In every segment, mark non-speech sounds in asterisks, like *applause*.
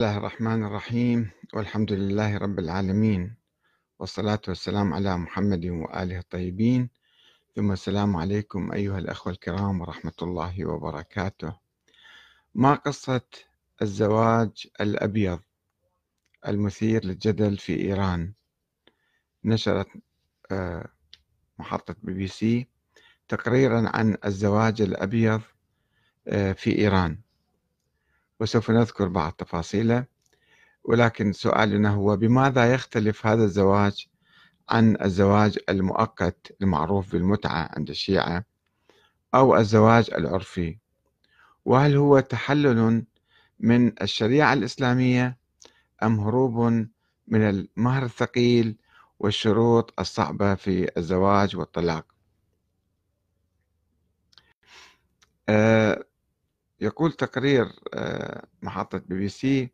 الله الرحمن الرحيم. والحمد لله رب العالمين. والصلاة والسلام على محمد وآله الطيبين. ثم السلام عليكم أيها الأخوة الكرام ورحمة الله وبركاته. ما قصة الزواج الأبيض المثير للجدل في إيران؟ نشرت آه، محطة بي بي سي تقريرا عن الزواج الأبيض آه، في إيران. وسوف نذكر بعض تفاصيله ولكن سؤالنا هو بماذا يختلف هذا الزواج عن الزواج المؤقت المعروف بالمتعة عند الشيعة أو الزواج العرفي؟ وهل هو تحلل من الشريعة الإسلامية أم هروب من المهر الثقيل والشروط الصعبة في الزواج والطلاق؟ أه يقول تقرير آه، محطة بي بي سي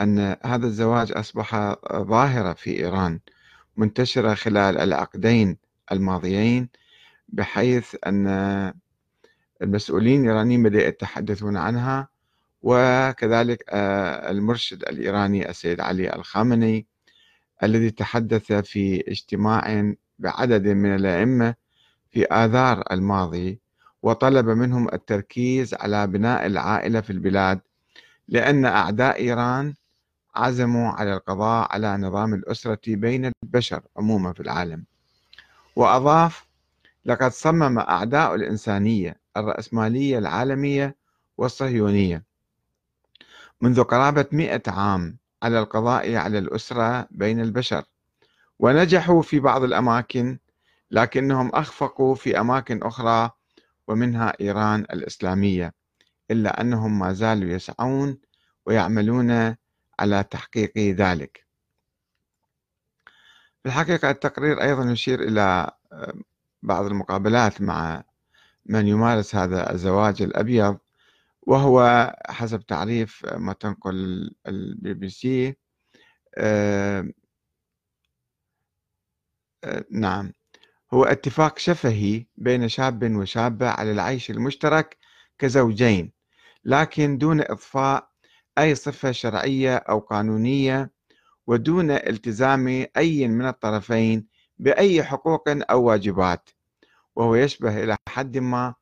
أن هذا الزواج أصبح ظاهرة في إيران منتشرة خلال العقدين الماضيين بحيث أن المسؤولين الإيرانيين بدأوا يتحدثون عنها وكذلك آه، المرشد الإيراني السيد علي الخامنئي الذي تحدث في اجتماع بعدد من الأئمة في آذار الماضي وطلب منهم التركيز على بناء العائلة في البلاد لأن أعداء إيران عزموا على القضاء على نظام الأسرة بين البشر عموما في العالم. وأضاف لقد صمم أعداء الإنسانية الرأسمالية العالمية والصهيونية. منذ قرابة مئة عام على القضاء على الأسرة بين البشر ونجحوا في بعض الأماكن لكنهم أخفقوا في أماكن أخرى ومنها إيران الإسلامية إلا أنهم ما زالوا يسعون ويعملون على تحقيق ذلك. في الحقيقة التقرير أيضا يشير إلى آه، بعض المقابلات مع من يمارس هذا الزواج الأبيض وهو حسب تعريف ما تنقل البي بي سي آه، آه، نعم. هو اتفاق شفهي بين شاب وشابة على العيش المشترك كزوجين لكن دون إضفاء أي صفة شرعية أو قانونية ودون التزام أي من الطرفين بأي حقوق أو واجبات وهو يشبه إلى حد ما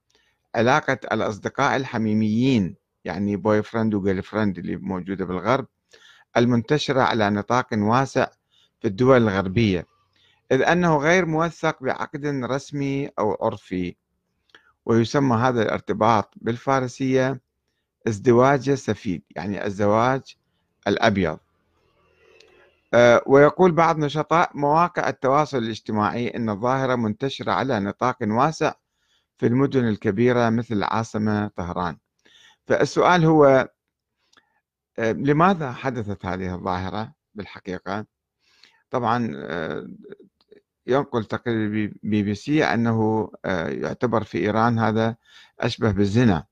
علاقة الأصدقاء الحميميين يعني بوي فرند وجيرل فرند اللي موجودة بالغرب المنتشرة على نطاق واسع في الدول الغربية. إذ أنه غير موثق بعقد رسمي أو عرفي ويسمى هذا الارتباط بالفارسية ازدواج سفيد يعني الزواج الأبيض. آه، ويقول بعض نشطاء مواقع التواصل الاجتماعي أن الظاهرة منتشرة على نطاق واسع في المدن الكبيرة مثل العاصمة طهران. فالسؤال هو آه، لماذا حدثت هذه الظاهرة بالحقيقة؟ طبعا آه، ينقل تقرير بي بي سي أنه آه، يعتبر في إيران هذا أشبه بالزنا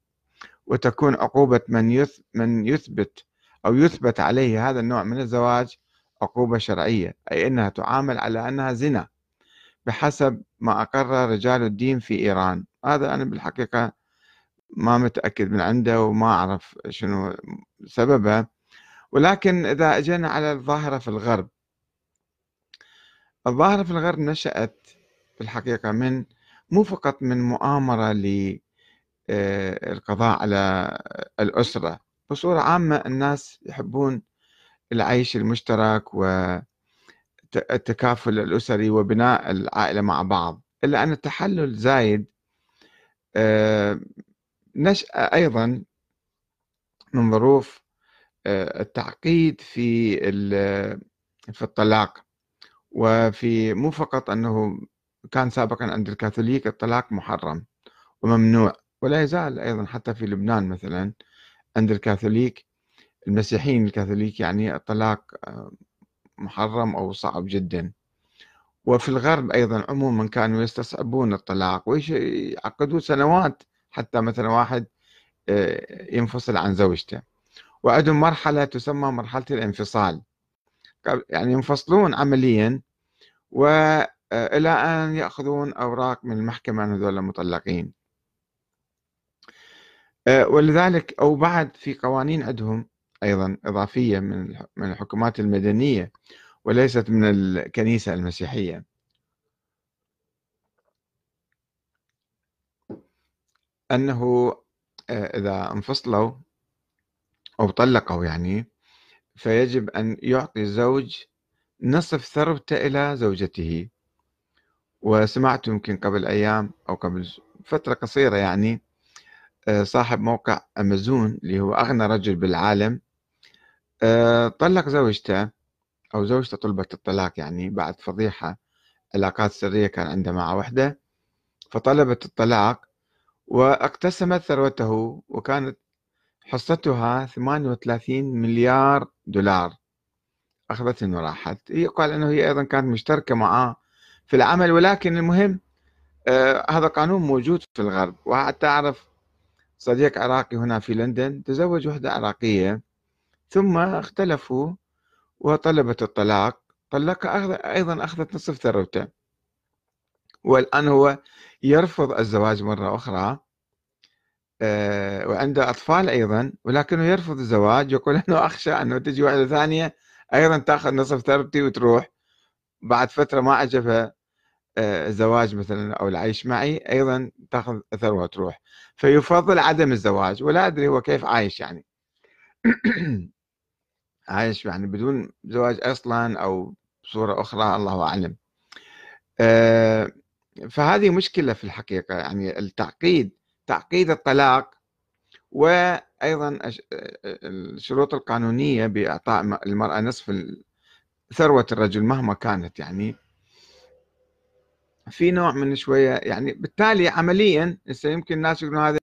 وتكون عقوبة من من يثبت أو يثبت عليه هذا النوع من الزواج عقوبة شرعية أي أنها تعامل على أنها زنا بحسب ما أقر رجال الدين في إيران. هذا أنا بالحقيقة ما متأكد من عنده وما أعرف شنو سببه ولكن إذا أجينا على الظاهرة في الغرب الظاهرة في الغرب نشأت في الحقيقة من مو فقط من مؤامرة للقضاء آه، على الأسرة بصورة عامة الناس يحبون العيش المشترك والتكافل الأسري وبناء العائلة مع بعض إلا أن التحلل زايد آه، نشأ أيضا من ظروف آه، التعقيد في في الطلاق. وفي مو فقط أنه كان سابقا عند الكاثوليك الطلاق محرم وممنوع ولا يزال أيضا حتى في لبنان مثلا عند الكاثوليك المسيحيين الكاثوليك يعني الطلاق آه، محرم أو صعب جدا. وفي الغرب أيضا عموما كانوا يستصعبون الطلاق ويعقدوا سنوات حتى مثلا واحد آه، ينفصل عن زوجته. وعندهم مرحلة تسمى مرحلة الانفصال. يعني ينفصلون عمليا وإلى أن يأخذون أوراق من المحكمة أن هذول مطلقين. آه، ولذلك أو بعد في قوانين عندهم أيضا إضافية من من الحكومات المدنية وليست من الكنيسة المسيحية. أنه آه، إذا انفصلوا أو طلقوا يعني فيجب أن يعطي الزوج نصف ثروته إلى زوجته. وسمعت يمكن قبل أيام أو قبل فترة قصيرة يعني آه، صاحب موقع أمازون اللي هو أغنى رجل بالعالم آه، طلق زوجته أو زوجته طلبت الطلاق يعني بعد فضيحة. علاقات سرية كان عنده مع وحدة. فطلبت الطلاق واقتسمت ثروته وكانت حصتها 38 مليار دولار. أخذت وراحت يقال أنه هي أيضا كانت مشتركة معه في العمل ولكن المهم آه هذا قانون موجود في الغرب. وحتى أعرف صديق عراقي هنا في لندن تزوج وحدة عراقية ثم اختلفوا وطلبت الطلاق. طلقها أيضا أخذت نصف ثروته. والآن هو يرفض الزواج مرة أخرى آه، وعنده أطفال أيضا ولكنه يرفض الزواج يقول أنه أخشى أنه تجي واحدة ثانية أيضا تأخذ نصف ثروتي وتروح بعد فترة ما عجبها آه، الزواج مثلا أو العيش معي أيضا تأخذ ثروة وتروح. فيفضل عدم الزواج ولا أدري هو كيف عايش يعني. *clears throat* عايش يعني بدون زواج أصلا أو بصورة أخرى الله أعلم. آه، فهذه مشكلة في الحقيقة يعني التعقيد تعقيد الطلاق وأيضا الشروط القانونية بإعطاء المرأة نصف ثروة الرجل مهما كانت يعني. في نوع من شوية يعني بالتالي عمليا يمكن الناس يقولون هذا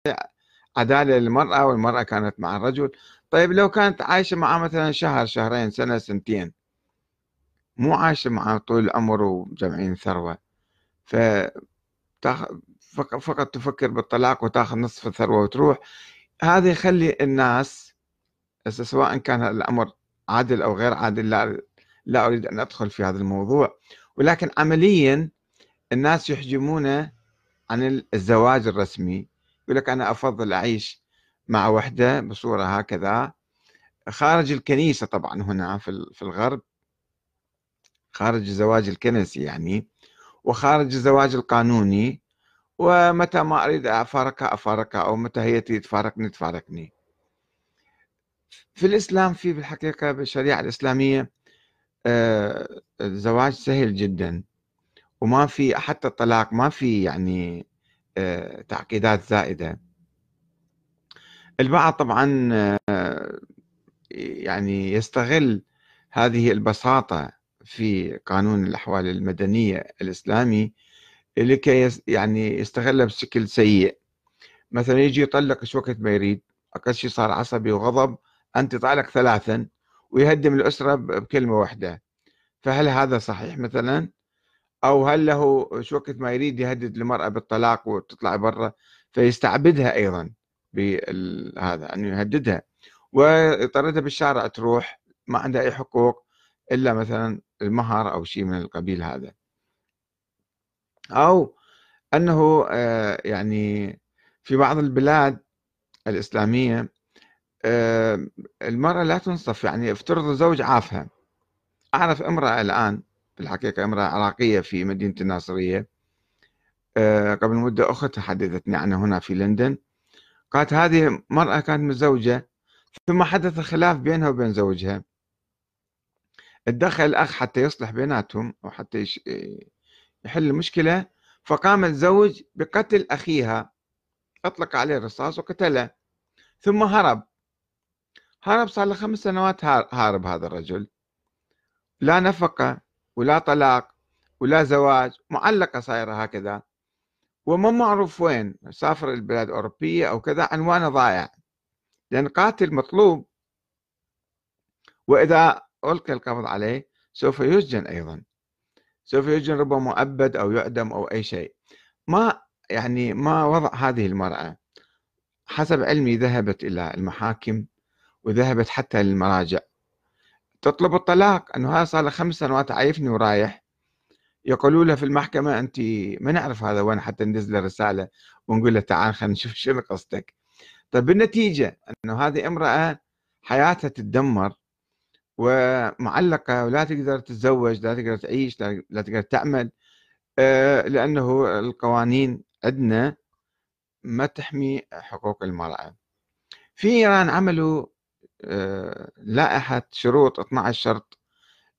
عدالة للمرأة والمرأة كانت مع الرجل. طيب لو كانت عايشة معه مثلا شهر شهرين سنة سنتين مو عايشة معه طول العمر وجمعين ثروة ف فقط تفكر بالطلاق وتاخذ نصف الثروة وتروح هذا يخلي الناس سواء كان الأمر عادل أو غير عادل لا, لا أريد أن أدخل في هذا الموضوع. ولكن عمليا الناس يحجمون عن الزواج الرسمي يقول لك أنا أفضل أعيش مع وحدة بصورة هكذا. خارج الكنيسة طبعا هنا في الغرب خارج الزواج الكنسي يعني وخارج الزواج القانوني. ومتى ما أريد أفارقها أفارقها أو متى هي تفارقني تفارقني. في الإسلام في بالحقيقة بالشريعة الإسلامية آه، الزواج سهل جدا. وما في حتى الطلاق ما في يعني آه، تعقيدات زائدة. البعض طبعا آه، يعني يستغل هذه البساطة في قانون الأحوال المدنية الإسلامي لكي يعني يستغلها بشكل سيء. مثلا يجي يطلق إيش وقت ما يريد أقل شيء صار عصبي وغضب أنت طالق ثلاثا ويهدم الأسرة بكلمة واحدة. فهل هذا صحيح مثلا؟ أو هل له إيش وقت ما يريد يهدد المرأة بالطلاق وتطلع برا فيستعبدها أيضا بهذا انه يهددها. ويطردها بالشارع تروح ما عندها أي حقوق إلا مثلا المهر أو شيء من القبيل هذا. أو أنه آه، يعني في بعض البلاد الإسلامية آه، المرأة لا تنصف يعني افترض الزوج عافها. أعرف امرأة الآن في الحقيقة امرأة عراقية في مدينة الناصرية آه، قبل مدة أختها حدثتني عنها هنا في لندن. قالت هذه مرأة كانت متزوجة ثم حدث خلاف بينها وبين زوجها. اتدخل الأخ حتى يصلح بيناتهم أو حتى يحل المشكلة فقام الزوج بقتل أخيها. أطلق عليه الرصاص وقتله. ثم هرب. هرب صار له خمس سنوات هارب هذا الرجل. لا نفقة ولا طلاق ولا زواج معلقة صايرة هكذا. وما معروف وين سافر البلاد الأوروبية أو كذا عنوانه ضايع. لأن قاتل مطلوب. وإذا ألقي القبض عليه سوف يسجن أيضا. سوف يسجن ربما مؤبد أو يعدم أو أي شيء. ما يعني ما وضع هذه المرأة؟ حسب علمي ذهبت إلى المحاكم وذهبت حتى للمراجع. تطلب الطلاق أنه هذا صار له خمس سنوات عايفني ورايح. يقولوا له في المحكمة أنت ما نعرف هذا وين حتى ندز له رسالة ونقول له تعال خلينا نشوف شنو قصدك طيب بالنتيجة أنه هذه امرأة حياتها تتدمر. ومعلقة ولا تقدر تتزوج لا تقدر تعيش لا تقدر تعمل آه، لأنه القوانين عندنا ما تحمي حقوق المرأة. في إيران عملوا آه، لائحة شروط 12 شرط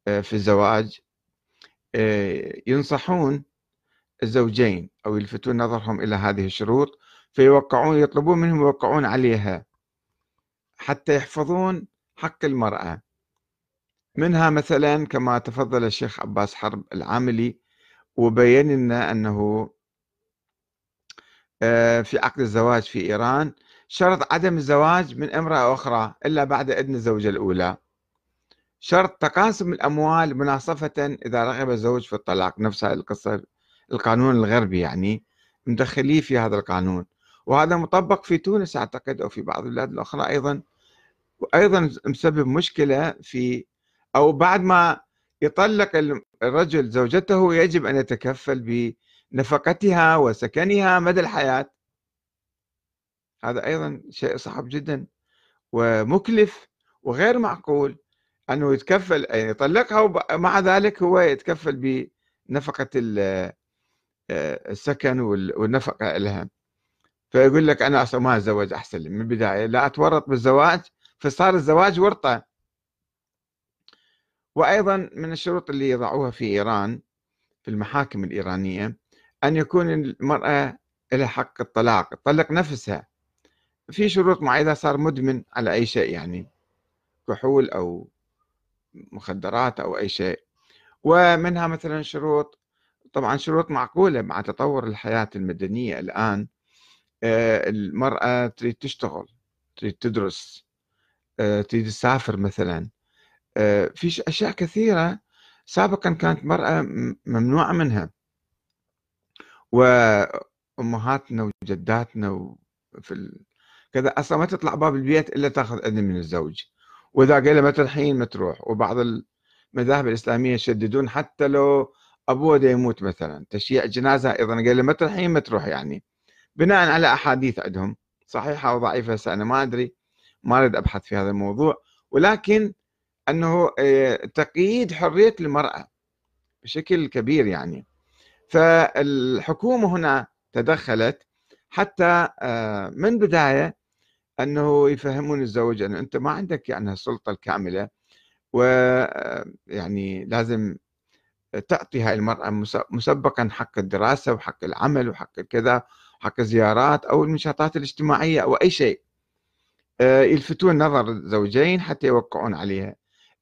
آه، في الزواج ينصحون الزوجين أو يلفتون نظرهم إلى هذه الشروط فيوقعون يطلبون منهم يوقعون عليها حتى يحفظون حق المرأة. منها مثلا كما تفضل الشيخ عباس حرب العاملي وبين لنا أنه آه، في عقد الزواج في إيران شرط عدم الزواج من امرأة أخرى إلا بعد إذن الزوجة الأولى. شرط تقاسم الأموال مناصفة إذا رغب الزوج في الطلاق نفس القصة القانون الغربي يعني مدخليه في هذا القانون. وهذا مطبق في تونس أعتقد أو في بعض البلاد الأخرى أيضا. وأيضا مسبب مشكلة في أو بعد ما يطلق الرجل زوجته يجب أن يتكفل بنفقتها وسكنها مدى الحياة. هذا أيضا شيء صعب جدا ومكلف وغير معقول أنه يتكفل يعني يطلقها ومع ذلك هو يتكفل بنفقة آه، السكن والنفقة لها. فيقول لك أنا أصلا ما أتزوج أحسن لي. من البداية لا أتورط بالزواج فصار الزواج ورطة. وأيضا من الشروط اللي يضعوها في إيران في المحاكم الإيرانية أن يكون المرأة لها حق الطلاق تطلق نفسها. في شروط معينة صار مدمن على أي شيء يعني كحول أو مخدرات أو أي شيء. ومنها مثلا شروط طبعا شروط معقولة مع تطور الحياة المدنية الآن. آه، المرأة تريد تشتغل تريد تدرس آه، تريد تسافر مثلا. في أشياء كثيرة سابقا كانت مرأة ممنوعة منها. وأمهاتنا وجداتنا في ال... كذا أصلا ما تطلع باب البيت إلا تأخذ إذن من الزوج. وإذا قال ما تروحين ما تروح. وبعض المذاهب الإسلامية يشددون حتى لو أبوه يموت مثلا. تشييع جنازة أيضا قال له ما تروحين ما تروح يعني. بناء على أحاديث عندهم. صحيحة أو ضعيفة أنا ما أدري. ما أريد أبحث في هذا الموضوع. ولكن أنه آه، تقييد حرية المرأة بشكل كبير يعني. فالحكومة هنا تدخلت حتى آه، من بداية أنه يفهمون الزوج أنه أنت ما عندك يعني السلطة الكاملة ويعني آه، لازم تعطي هاي المرأة مسبقا حق الدراسة وحق العمل وحق كذا حق الزيارات أو النشاطات الاجتماعية أو أي شيء. يلفتون نظر الزوجين حتى يوقعون عليها.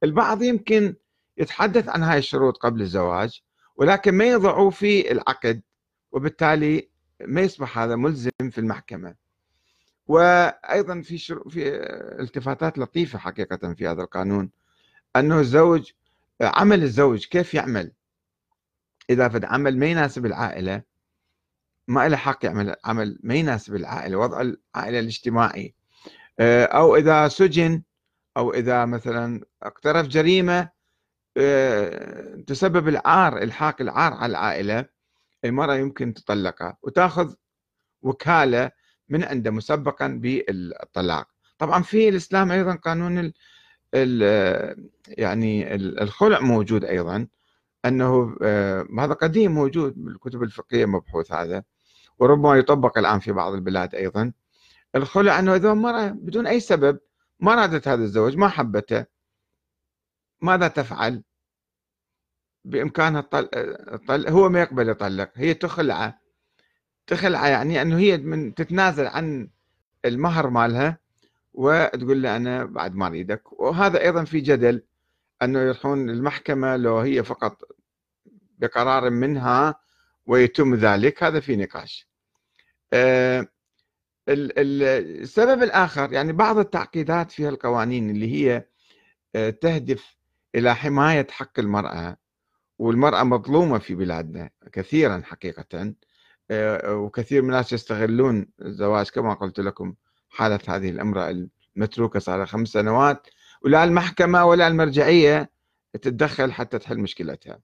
البعض يمكن يتحدث عن هاي الشروط قبل الزواج ولكن ما يضعوا في العقد وبالتالي ما يصبح هذا ملزم في المحكمة. وأيضا في في التفاتات لطيفة حقيقة في هذا القانون أنه الزوج عمل الزوج كيف يعمل؟ إذا فد عمل ما يناسب العائلة ما له حق يعمل عمل ما يناسب العائلة وضع العائلة الاجتماعي. أو إذا سجن أو إذا مثلا اقترف جريمة آه، تسبب العار إلحاق العار على العائلة المرأة يمكن تطلقها وتأخذ وكالة من عنده مسبقا بالطلاق. طبعا في الإسلام أيضا قانون ال ال يعني الخلع موجود أيضا أنه آه، هذا قديم موجود بالكتب الفقهية مبحوث هذا وربما يطبق الآن في بعض البلاد أيضا. الخلع أنه إذا مرأة بدون أي سبب ما رادت هذا الزوج ما حبته. ماذا تفعل؟ بإمكانها الطل... هو ما يقبل يطلق هي تخلعه. تخلعه يعني أنه هي من تتنازل عن المهر مالها وتقول له أنا بعد ما أريدك. وهذا أيضا في جدل أنه يروحون المحكمة لو هي فقط بقرار منها ويتم ذلك هذا في نقاش. آه، السبب الآخر يعني بعض التعقيدات في القوانين اللي هي آه، تهدف إلى حماية حق المرأة والمرأة مظلومة في بلادنا كثيرا حقيقة آه، وكثير من الناس يستغلون الزواج كما قلت لكم حالة هذه الأمرأة المتروكة صار لها خمس سنوات ولا المحكمة ولا المرجعية تتدخل حتى تحل مشكلتها.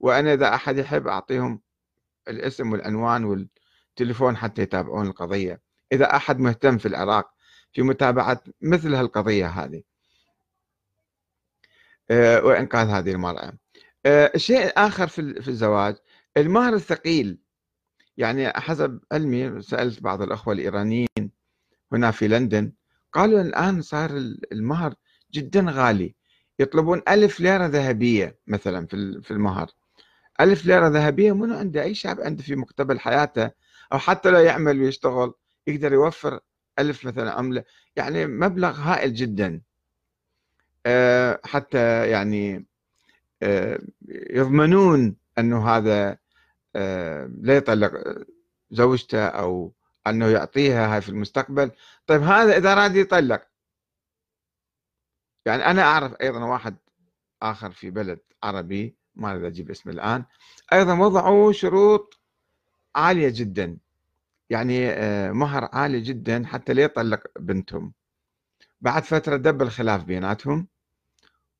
وأنا إذا أحد يحب أعطيهم الاسم والعنوان والتليفون حتى يتابعون القضية. إذا أحد مهتم في العراق في متابعة مثل هالقضية هذه. آه، وإنقاذ هذه المرأة. الشيء الآخر في الزواج المهر الثقيل. يعني حسب علمي سألت بعض الأخوة الإيرانيين هنا في لندن قالوا الآن صار المهر جدا غالي. يطلبون ألف ليرة ذهبية مثلا في المهر. ألف ليرة ذهبية منو عنده؟ أي شعب عنده في مقتبل حياته أو حتى لو يعمل ويشتغل يقدر يوفر ألف مثلا عملة يعني مبلغ هائل جدا. آه، حتى يعني آه، يضمنون أنه هذا آه، لا يطلق زوجته أو أنه يعطيها هاي في المستقبل. طيب هذا إذا راد يطلق يعني أنا أعرف أيضا واحد آخر في بلد عربي ما أريد أجيب اسمه الآن أيضا وضعوا شروط عالية جدا. يعني آه، مهر عالي جدا حتى لا يطلق بنتهم. بعد فترة دب الخلاف بيناتهم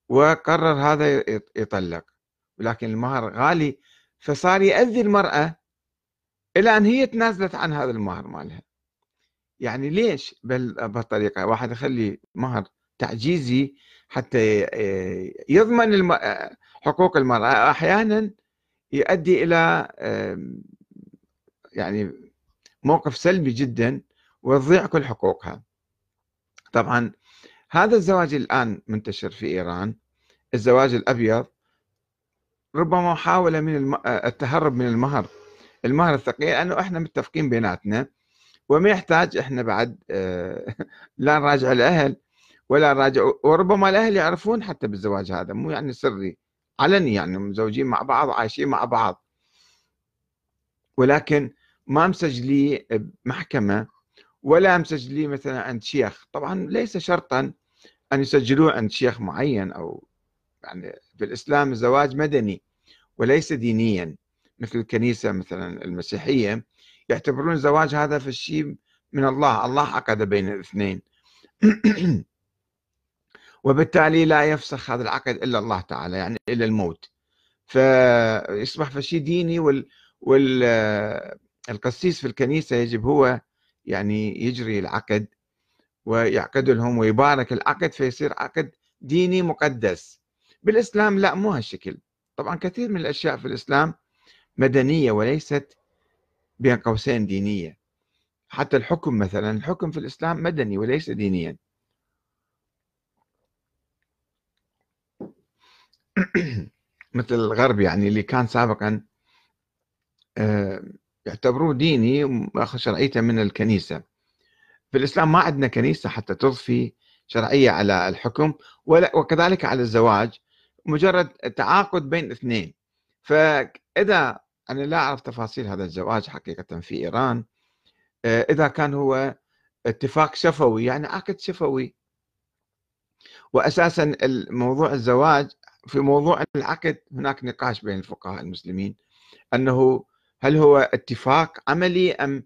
وقرر هذا يطلق. ولكن المهر غالي فصار يأذي المرأة إلى أن هي تنازلت عن هذا المهر مالها. يعني ليش؟ بهالطريقة واحد يخلي مهر تعجيزي حتى يضمن حقوق المرأة. أحيانا يؤدي إلى يعني موقف سلبي جدا وتضيع كل حقوقها. طبعا هذا الزواج الآن منتشر في إيران. الزواج الأبيض ربما محاولة من التهرب من المهر. المهر الثقيل أنه إحنا متفقين بيناتنا. وما يحتاج إحنا بعد آه، *laughs* لا نراجع الأهل ولا نراجع وربما الأهل يعرفون حتى بالزواج هذا. مو يعني سري علني يعني مزوجين مع بعض عايشين مع بعض. ولكن ما مسجلي بمحكمة ولا مسجلي مثلا عند شيخ. طبعا ليس شرطا أن يسجلوه عند شيخ معين أو يعني في الإسلام الزواج مدني وليس دينيا مثل الكنيسة مثلا المسيحية. يعتبرون الزواج هذا في الشيء من الله. الله عقد بين الاثنين. *clears throat* وبالتالي لا يفسخ هذا العقد إلا الله تعالى يعني إلى الموت. فيصبح في شيء ديني وال, وال القسيس في الكنيسة يجب هو يعني يجري العقد ويعقد لهم ويبارك العقد فيصير عقد ديني مقدس. بالإسلام لا مو هالشكل. طبعا كثير من الأشياء في الإسلام مدنية وليست بين قوسين دينية. حتى الحكم مثلا الحكم في الإسلام مدني وليس دينيا. *clears throat* مثل الغرب يعني اللي كان سابقا آه، يعتبروه ديني واخذ شرعيته من الكنيسة. في الإسلام ما عندنا كنيسة حتى تضفي شرعية على الحكم وكذلك على الزواج مجرد تعاقد بين اثنين. فإذا أنا لا أعرف تفاصيل هذا الزواج حقيقة في إيران. آه، إذا كان هو اتفاق شفوي يعني عقد شفوي. وأساسا موضوع الزواج في موضوع العقد هناك نقاش بين الفقهاء المسلمين أنه هل هو اتفاق عملي أم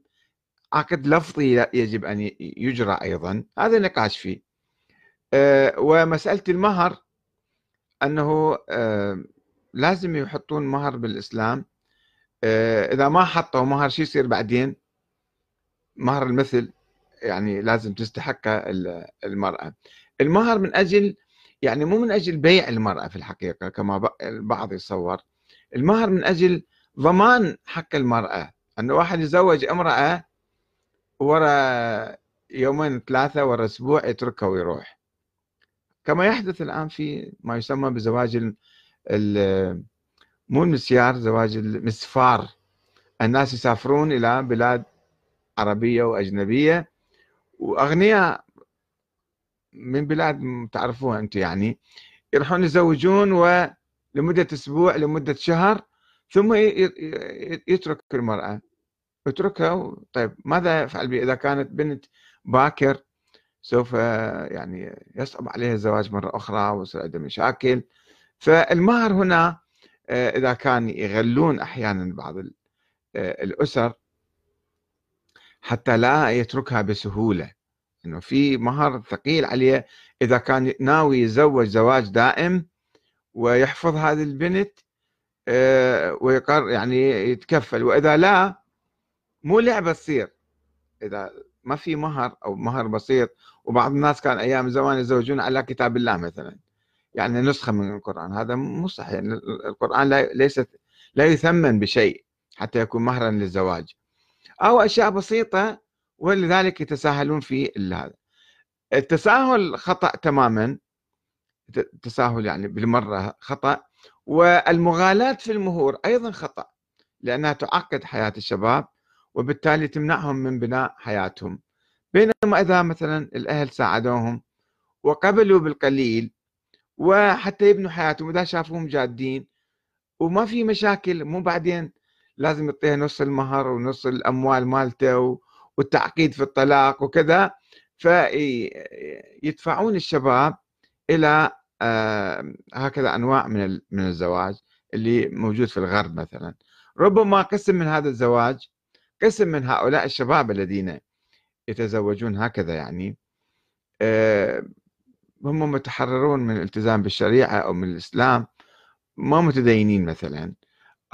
عقد لفظي يجب أن يجرى أيضا؟ هذا نقاش فيه. آه، ومسألة المهر أنه آه، لازم يحطون مهر بالإسلام. آه، إذا ما حطوا مهر شو يصير بعدين؟ مهر المثل يعني لازم تستحق المرأة. المهر من أجل يعني مو من أجل بيع المرأة في الحقيقة كما البعض يتصور. المهر من أجل ضمان حق المرأة. أن واحد يزوج امرأة ورا يومين ثلاثة ورا أسبوع يتركها ويروح. كما يحدث الآن في ما يسمى بزواج ال مو المسيار زواج المسفار. الناس يسافرون إلى بلاد عربية وأجنبية وأغنياء من بلاد تعرفوها أنتم يعني يروحون يزوجون ولمدة أسبوع لمدة شهر ثم يترك المرأة. يتركها طيب ماذا يفعل بها إذا كانت بنت باكر سوف يعني يصعب عليها الزواج مرة أخرى عندها مشاكل. فالمهر هنا آه، إذا كان يغلون أحيانا بعض آه، الأسر حتى لا يتركها بسهولة. إنه في مهر ثقيل عليه. إذا كان ناوي يتزوج زواج دائم ويحفظ هذه البنت ويقر يعني يتكفل. وإذا لا مو لعبة تصير. إذا ما في مهر أو مهر بسيط وبعض الناس كان أيام زمان يزوجون على كتاب الله مثلا. يعني نسخة من القرآن. هذا مو صحيح. القرآن لا ليست لا يثمن بشيء حتى يكون مهرا للزواج. أو أشياء بسيطة ولذلك يتساهلون في هذا. التساهل خطأ تماما. التساهل يعني بالمرة خطأ. والمغالاة في المهور أيضا خطأ لأنها تعقد حياة الشباب وبالتالي تمنعهم من بناء حياتهم. بينما إذا مثلا الأهل ساعدوهم وقبلوا بالقليل وحتى يبنوا حياتهم إذا شافوهم جادين وما في مشاكل مو بعدين لازم يعطيها نص المهر ونص الأموال مالته والتعقيد في الطلاق وكذا فيدفعون الشباب إلى هكذا أنواع من من الزواج اللي موجود في الغرب مثلا. ربما قسم من هذا الزواج قسم من هؤلاء الشباب الذين يتزوجون هكذا يعني هم متحررون من الالتزام بالشريعة أو من الإسلام ما متدينين مثلا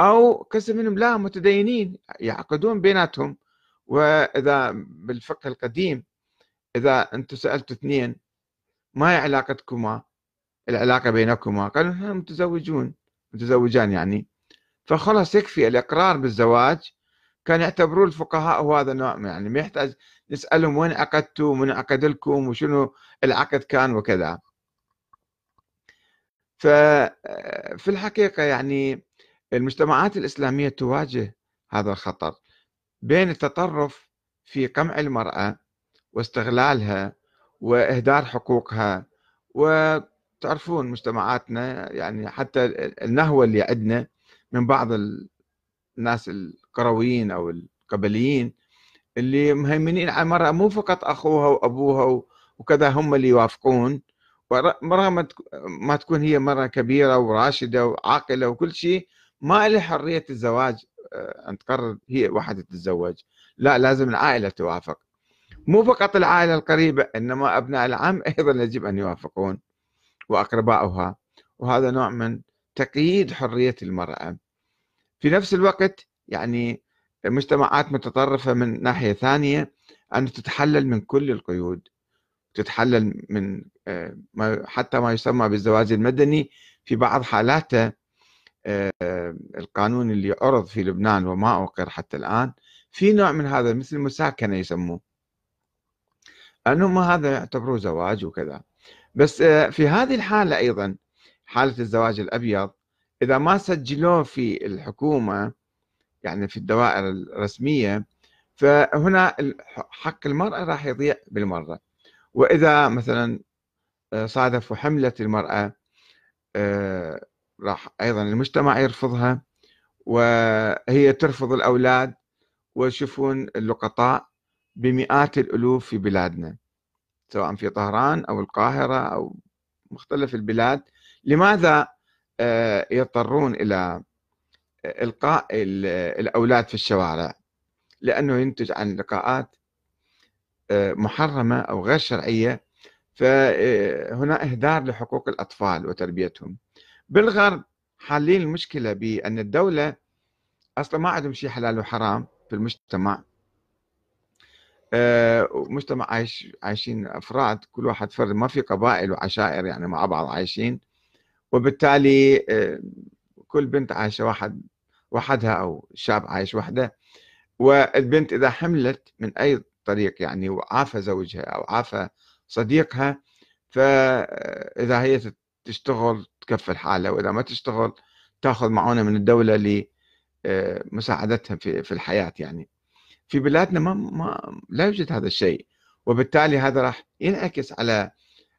أو قسم منهم لا متدينين يعقدون بيناتهم. وإذا بالفقه القديم إذا أنتم سألتوا اثنين ما هي علاقتكما؟ العلاقة بينكما قالوا نحن متزوجون متزوجان يعني. فخلاص يكفي الإقرار بالزواج. كان يعتبرون الفقهاء هو هذا النوع يعني ما يحتاج نسألهم وين عقدتوا ومن عقد لكم؟ وشنو العقد كان؟ وكذا. ففي الحقيقة يعني المجتمعات الإسلامية تواجه هذا الخطر بين التطرف في قمع المرأة واستغلالها وإهدار حقوقها وتعرفون مجتمعاتنا يعني حتى النهوة اللي عندنا من بعض الناس القرويين أو القبليين اللي مهيمنين على المرأة مو فقط أخوها وأبوها وكذا هم اللي يوافقون ورغم ما تكون هي مرة كبيرة وراشدة وعاقلة وكل شيء ما لها حرية الزواج آه، أن تقرر هي واحدة تتزوج. لا لازم العائلة توافق. مو فقط العائلة القريبة إنما أبناء العم أيضا يجب أن يوافقون. وأقرباؤها. وهذا نوع من تقييد حرية المرأة. في نفس الوقت يعني مجتمعات متطرفة من ناحية ثانية أن تتحلل من كل القيود. تتحلل من آه، حتى ما يسمى بالزواج المدني في بعض حالاته آه، القانون اللي عرض في لبنان وما أقر حتى الآن. في نوع من هذا مثل المساكنة يسموه. أنه ما هذا يعتبروه زواج وكذا. بس آه، في هذه الحالة أيضا حالة الزواج الأبيض إذا ما سجلوه في الحكومة يعني في الدوائر الرسمية فهنا حق المرأة راح يضيع بالمرة. وإذا مثلا آه، صادفوا حملة المرأة آه، راح أيضا المجتمع يرفضها وهي ترفض الأولاد ويشوفون اللقطاء بمئات الألوف في بلادنا. سواء في طهران أو القاهرة أو مختلف البلاد لماذا آه، يضطرون إلى إلقاء الأولاد في الشوارع؟ لأنه ينتج عن لقاءات آه، محرمة أو غير شرعية فهنا إهدار لحقوق الأطفال وتربيتهم. بالغرب حالين المشكلة بأن الدولة أصلا ما عندهم شيء حلال وحرام في المجتمع. آه، مجتمع عايش عايشين أفراد كل واحد فرد ما في قبائل وعشائر يعني مع بعض عايشين. وبالتالي آه، كل بنت عايشة واحد وحدها أو شاب عايش وحده. والبنت إذا حملت من أي طريق يعني وعافى زوجها أو عافى صديقها فإذا هي تشتغل تكفل حالها وإذا ما تشتغل تأخذ معونة من الدولة لمساعدتها في الحياة يعني. في بلادنا ما, ما لا يوجد هذا الشيء. وبالتالي هذا راح ينعكس على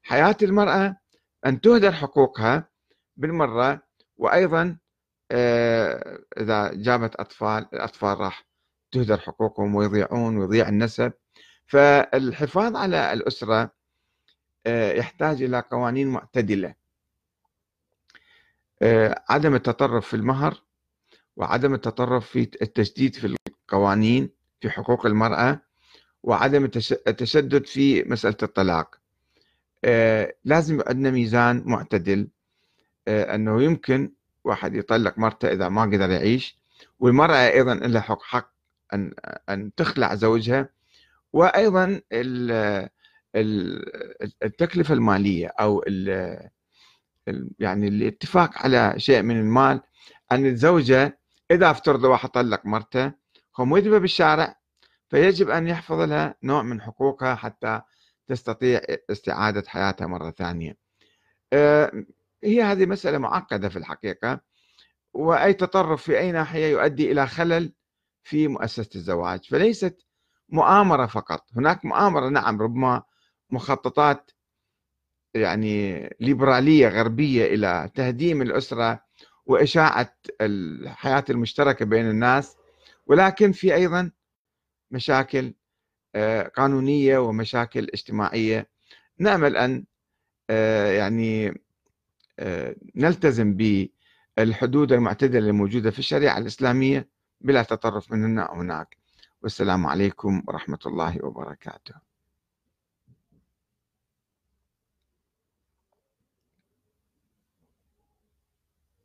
حياة المرأة أن تهدر حقوقها بالمرة وأيضا آه، إذا جابت أطفال الأطفال راح تهدر حقوقهم ويضيعون ويضيع النسب. فالحفاظ على الأسرة آه، يحتاج إلى قوانين معتدلة. آه، عدم التطرف في المهر وعدم التطرف في التشديد في القوانين. في حقوق المرأة وعدم التشدد في مسألة الطلاق. لازم عندنا ميزان معتدل. أنه يمكن واحد يطلق مرته إذا ما قدر يعيش والمرأة أيضا لها حق حق أن أن تخلع زوجها وأيضا التكلفة المالية أو يعني الاتفاق على شيء من المال أن الزوجة إذا افترض واحد طلق مرته مذبة بالشارع فيجب أن يحفظ لها نوع من حقوقها حتى تستطيع استعادة حياتها مرة ثانية. آه، هي هذه مسألة معقدة في الحقيقة وأي تطرف في أي ناحية يؤدي إلى خلل في مؤسسة الزواج فليست مؤامرة فقط. هناك مؤامرة نعم ربما مخططات يعني ليبرالية غربية إلى تهديم الأسرة وإشاعة الحياة المشتركة بين الناس ولكن في أيضا مشاكل آه، قانونية ومشاكل اجتماعية. نأمل أن آه، يعني آه، نلتزم بالحدود المعتدلة الموجودة في الشريعة الإسلامية بلا تطرف من هنا أو هناك. والسلام عليكم ورحمة الله وبركاته.